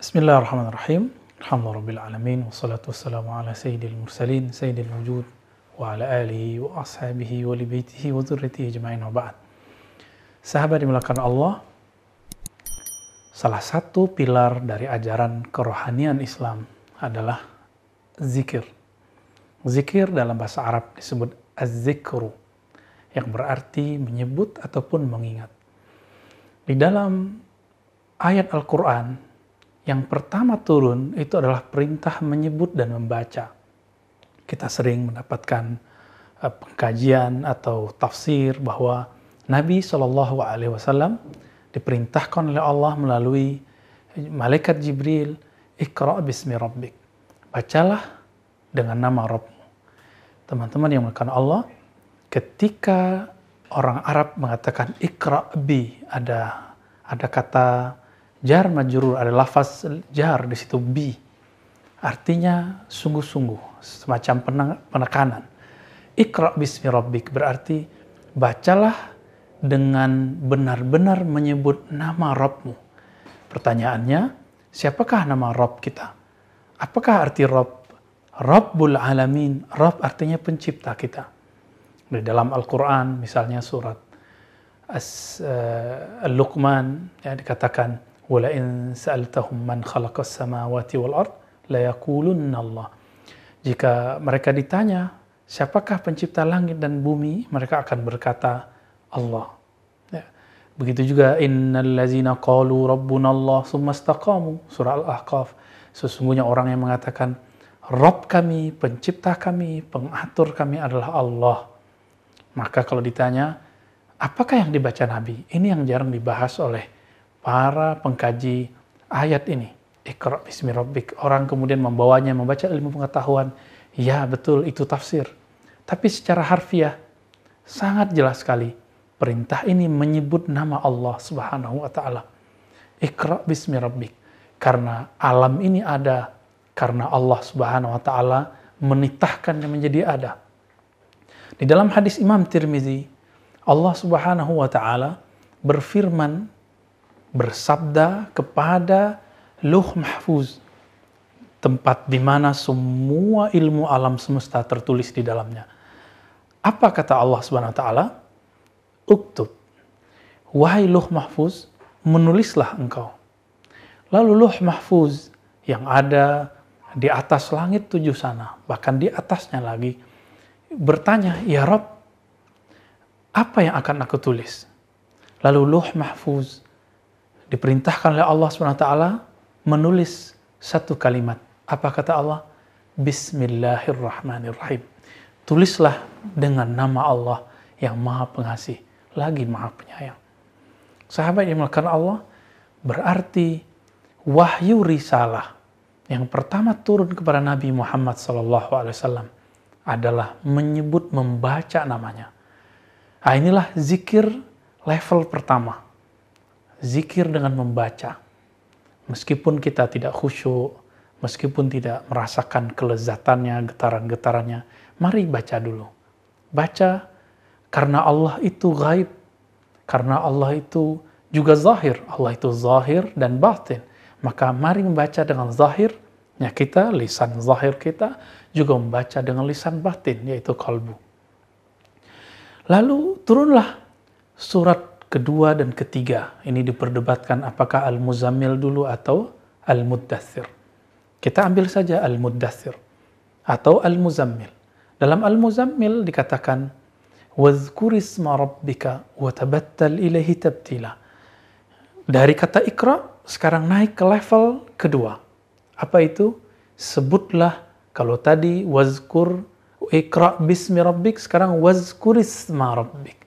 Bismillahirrahmanirrahim. Alhamdulillah alamin wassalatu wassalamu ala sayyidil mursalin sayyidil wujud wa ala alihi wa ashabihi wa li baitihi wa dzurriyyatihi ajma'in wa ba'd. Sahabat dimulakan Allah, salah satu pilar dari ajaran kerohanian Islam adalah zikir. Zikir dalam bahasa Arab disebut az-zikru yang berarti menyebut ataupun mengingat. Di dalam ayat Al-Quran yang pertama turun itu adalah perintah menyebut dan membaca. Kita sering mendapatkan uh, pengkajian atau tafsir bahwa Nabi Shallallahu Alaihi Wasallam diperintahkan oleh Allah melalui malaikat Jibril, Iqra bismi rabbik. Bacalah dengan nama Rabbmu. Teman-teman yang melakukan Allah, ketika orang Arab mengatakan Iqra bi, ada ada kata jar majrur, ada lafaz jar di situ bi. Artinya sungguh-sungguh, semacam penekanan. Iqra bismi rabbik berarti bacalah dengan benar-benar menyebut nama Rabbmu. Pertanyaannya, siapakah nama Rabb kita? Apakah arti Rabb? Rabbul Alamin, Rabb artinya pencipta kita. Di dalam Al-Quran, misalnya surat uh, Al-Luqman, ya, dikatakan, وَلَئِن سَأَلْتَهُمْ مَنْ خَلَقَ السَّمَاوَاتِ وَالْأَرْضِ لَيَقُولُنَّ اللَّهِ Jika mereka ditanya, siapakah pencipta langit dan bumi? Mereka akan berkata, Allah. Ya. Begitu juga innal ladzina qalu rabbuna Allah summa istaqamu surah Al-Ahqaf. Sesungguhnya orang yang mengatakan Rob kami, pencipta kami, pengatur kami adalah Allah. Maka kalau ditanya, apakah yang dibaca Nabi? Ini yang jarang dibahas oleh para pengkaji ayat ini. Iqra bismi rabbik. Orang kemudian membawanya membaca ilmu pengetahuan. Ya betul itu tafsir. Tapi secara harfiah sangat jelas sekali Perintah ini menyebut nama Allah Subhanahu wa taala. Iqra bismi rabbik. Karena alam ini ada karena Allah Subhanahu wa taala menitahkannya menjadi ada. Di dalam hadis Imam Tirmizi, Allah Subhanahu wa taala berfirman bersabda kepada Luh Mahfuz, tempat di mana semua ilmu alam semesta tertulis di dalamnya. Apa kata Allah Subhanahu wa taala? uktub. Wahai luh mahfuz, menulislah engkau. Lalu luh mahfuz yang ada di atas langit tujuh sana, bahkan di atasnya lagi, bertanya, Ya Rob, apa yang akan aku tulis? Lalu luh mahfuz diperintahkan oleh Allah SWT menulis satu kalimat. Apa kata Allah? Bismillahirrahmanirrahim. Tulislah dengan nama Allah yang maha pengasih lagi maha penyayang. Sahabat yang melakukan Allah berarti wahyu risalah yang pertama turun kepada Nabi Muhammad SAW adalah menyebut membaca namanya. Nah, inilah zikir level pertama. Zikir dengan membaca. Meskipun kita tidak khusyuk, meskipun tidak merasakan kelezatannya, getaran-getarannya, mari baca dulu. Baca karena Allah itu gaib. Karena Allah itu juga zahir. Allah itu zahir dan batin. Maka mari membaca dengan zahirnya kita, lisan zahir kita, juga membaca dengan lisan batin, yaitu kalbu. Lalu turunlah surat kedua dan ketiga. Ini diperdebatkan apakah Al-Muzammil dulu atau Al-Muddathir. Kita ambil saja Al-Muddathir atau Al-Muzammil. Dalam Al-Muzammil dikatakan واذكر اسم ربك وتبتل إليه تبتيلا dari kata ikra sekarang naik ke level kedua apa itu sebutlah kalau tadi wazkur ikra bismi rabbik sekarang wazkur isma rabbik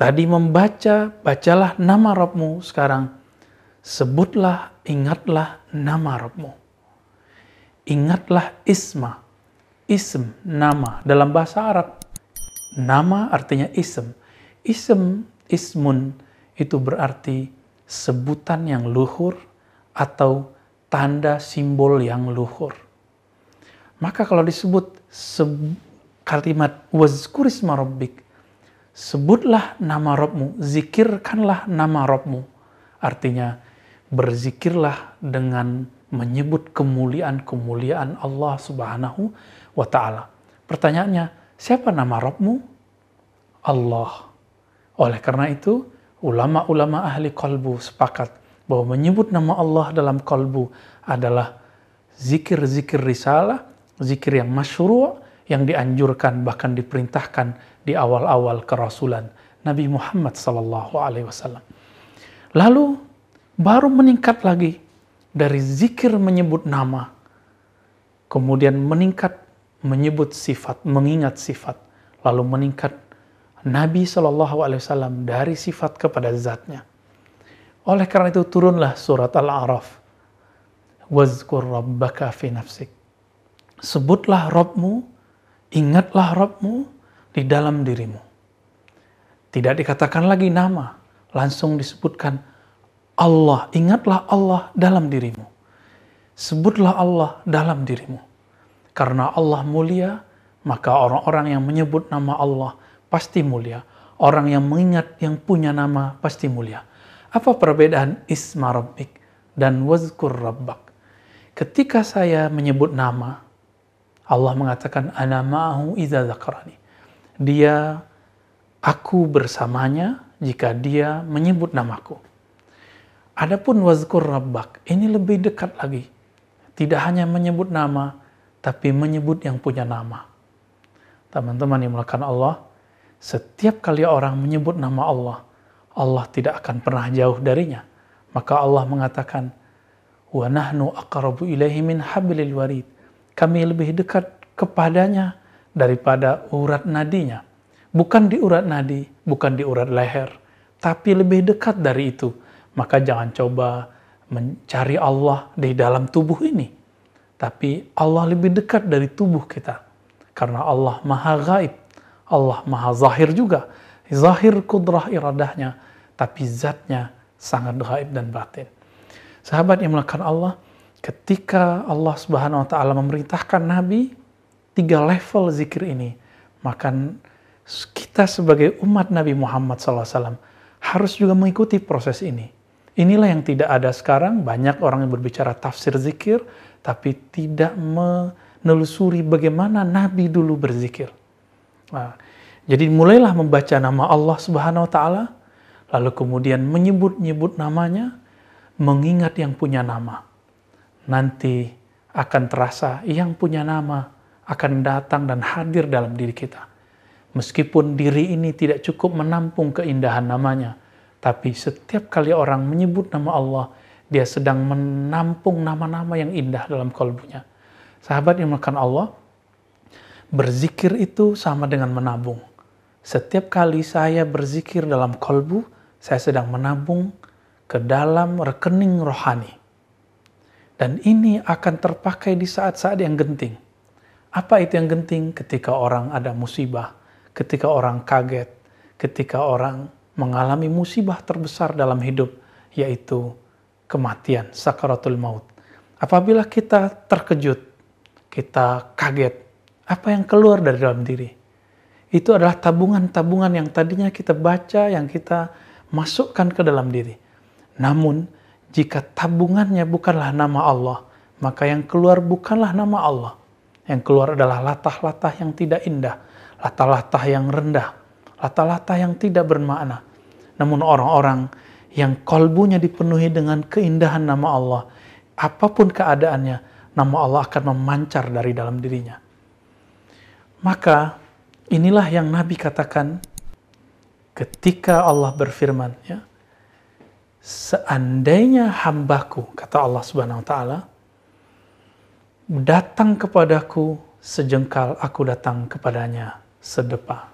tadi membaca bacalah nama Rabbmu sekarang sebutlah ingatlah nama Rabbmu ingatlah isma ism nama dalam bahasa Arab Nama artinya ism. Ism, ismun itu berarti sebutan yang luhur atau tanda simbol yang luhur. Maka kalau disebut kalimat wazkurisma rabbik, sebutlah nama Rabbmu, zikirkanlah nama Rabbmu. Artinya, berzikirlah dengan menyebut kemuliaan-kemuliaan Allah Subhanahu wa taala. Pertanyaannya, siapa nama Rabbmu? Allah. Oleh karena itu, ulama-ulama ahli kalbu sepakat bahwa menyebut nama Allah dalam kalbu adalah zikir-zikir risalah, zikir yang masyru' yang dianjurkan bahkan diperintahkan di awal-awal kerasulan Nabi Muhammad sallallahu alaihi wasallam. Lalu baru meningkat lagi dari zikir menyebut nama, kemudian meningkat menyebut sifat, mengingat sifat, lalu meningkat Nabi Shallallahu Alaihi Wasallam dari sifat kepada zatnya. Oleh karena itu turunlah surat Al-A'raf. Wazkur rabbaka fi nafsik. Sebutlah Rabbmu, ingatlah Rabbmu di dalam dirimu. Tidak dikatakan lagi nama, langsung disebutkan Allah, ingatlah Allah dalam dirimu. Sebutlah Allah dalam dirimu. Karena Allah mulia, maka orang-orang yang menyebut nama Allah pasti mulia. Orang yang mengingat yang punya nama pasti mulia. Apa perbedaan isma rabbik dan wazkur rabbak? Ketika saya menyebut nama, Allah mengatakan ana ma'ahu idza zakarani. Dia aku bersamanya jika dia menyebut namaku. Adapun wazkur rabbak, ini lebih dekat lagi. Tidak hanya menyebut nama, tapi menyebut yang punya nama. Teman-teman yang melakukan Allah, setiap kali orang menyebut nama Allah, Allah tidak akan pernah jauh darinya. Maka Allah mengatakan, nahnu aqrabu ilaihi min hablil warid. Kami lebih dekat kepadanya daripada urat nadinya. Bukan di urat nadi, bukan di urat leher, tapi lebih dekat dari itu maka jangan coba mencari Allah di dalam tubuh ini. Tapi Allah lebih dekat dari tubuh kita. Karena Allah maha gaib. Allah maha zahir juga. Zahir kudrah iradahnya. Tapi zatnya sangat gaib dan batin. Sahabat yang melakukan Allah, ketika Allah subhanahu wa ta'ala memerintahkan Nabi, tiga level zikir ini, maka kita sebagai umat Nabi Muhammad SAW harus juga mengikuti proses ini Inilah yang tidak ada sekarang. Banyak orang yang berbicara tafsir zikir, tapi tidak menelusuri bagaimana Nabi dulu berzikir. Nah, jadi mulailah membaca nama Allah Subhanahu wa taala, lalu kemudian menyebut-nyebut namanya, mengingat yang punya nama. Nanti akan terasa yang punya nama akan datang dan hadir dalam diri kita. Meskipun diri ini tidak cukup menampung keindahan namanya, tapi setiap kali orang menyebut nama Allah, dia sedang menampung nama-nama yang indah dalam kalbunya. Sahabat yang makan Allah, berzikir itu sama dengan menabung. Setiap kali saya berzikir dalam kalbu, saya sedang menabung ke dalam rekening rohani. Dan ini akan terpakai di saat-saat yang genting. Apa itu yang genting? Ketika orang ada musibah, ketika orang kaget, ketika orang mengalami musibah terbesar dalam hidup, yaitu kematian, sakaratul maut. Apabila kita terkejut, kita kaget, apa yang keluar dari dalam diri? Itu adalah tabungan-tabungan yang tadinya kita baca, yang kita masukkan ke dalam diri. Namun, jika tabungannya bukanlah nama Allah, maka yang keluar bukanlah nama Allah. Yang keluar adalah latah-latah yang tidak indah, latah-latah yang rendah, latah-latah yang tidak bermakna. Namun orang-orang yang kolbunya dipenuhi dengan keindahan nama Allah, apa pun keadaannya, nama Allah akan memancar dari dalam dirinya. Maka inilah yang Nabi katakan ketika Allah berfirman, ya, seandainya hambaku, kata Allah Subhanahu wa taala, datang kepadaku sejengkal, aku datang kepadanya sedepa.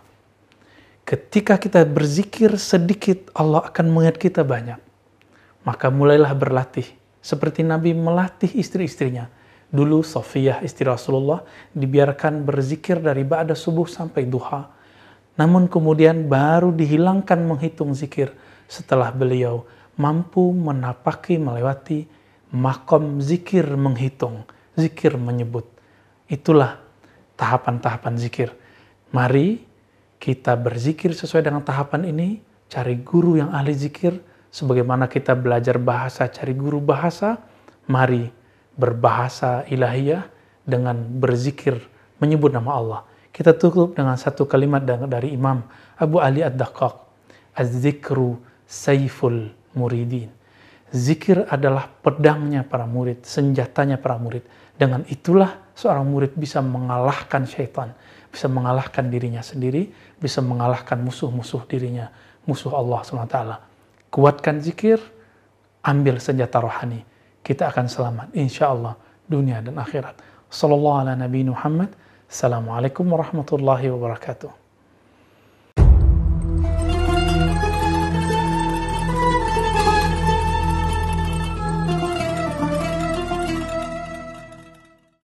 Ketika kita berzikir sedikit, Allah akan mengingat kita banyak. Maka mulailah berlatih. Seperti Nabi melatih istri-istrinya. Dulu Sofiyah istri Rasulullah dibiarkan berzikir dari ba'da subuh sampai duha. Namun kemudian baru dihilangkan menghitung zikir setelah beliau mampu menapaki melewati makom zikir menghitung, zikir menyebut. Itulah tahapan-tahapan zikir. Mari kita berzikir sesuai dengan tahapan ini, cari guru yang ahli zikir, Sebagaimana kita belajar bahasa, cari guru bahasa, mari berbahasa ilahiyah dengan berzikir, menyebut nama Allah. Kita tutup dengan satu kalimat dari Imam Abu Ali Ad-Daqqaq. Az-zikru saiful muridin. Zikir adalah pedangnya para murid, senjatanya para murid. Dengan itulah seorang murid bisa mengalahkan syaitan, bisa mengalahkan dirinya sendiri, bisa mengalahkan musuh-musuh dirinya, musuh Allah SWT. Kuatkan zikir, ambil senjata rohani. Kita akan selamat, insya Allah, dunia dan akhirat. Sallallahu ala Nabi Muhammad. Assalamualaikum warahmatullahi wabarakatuh.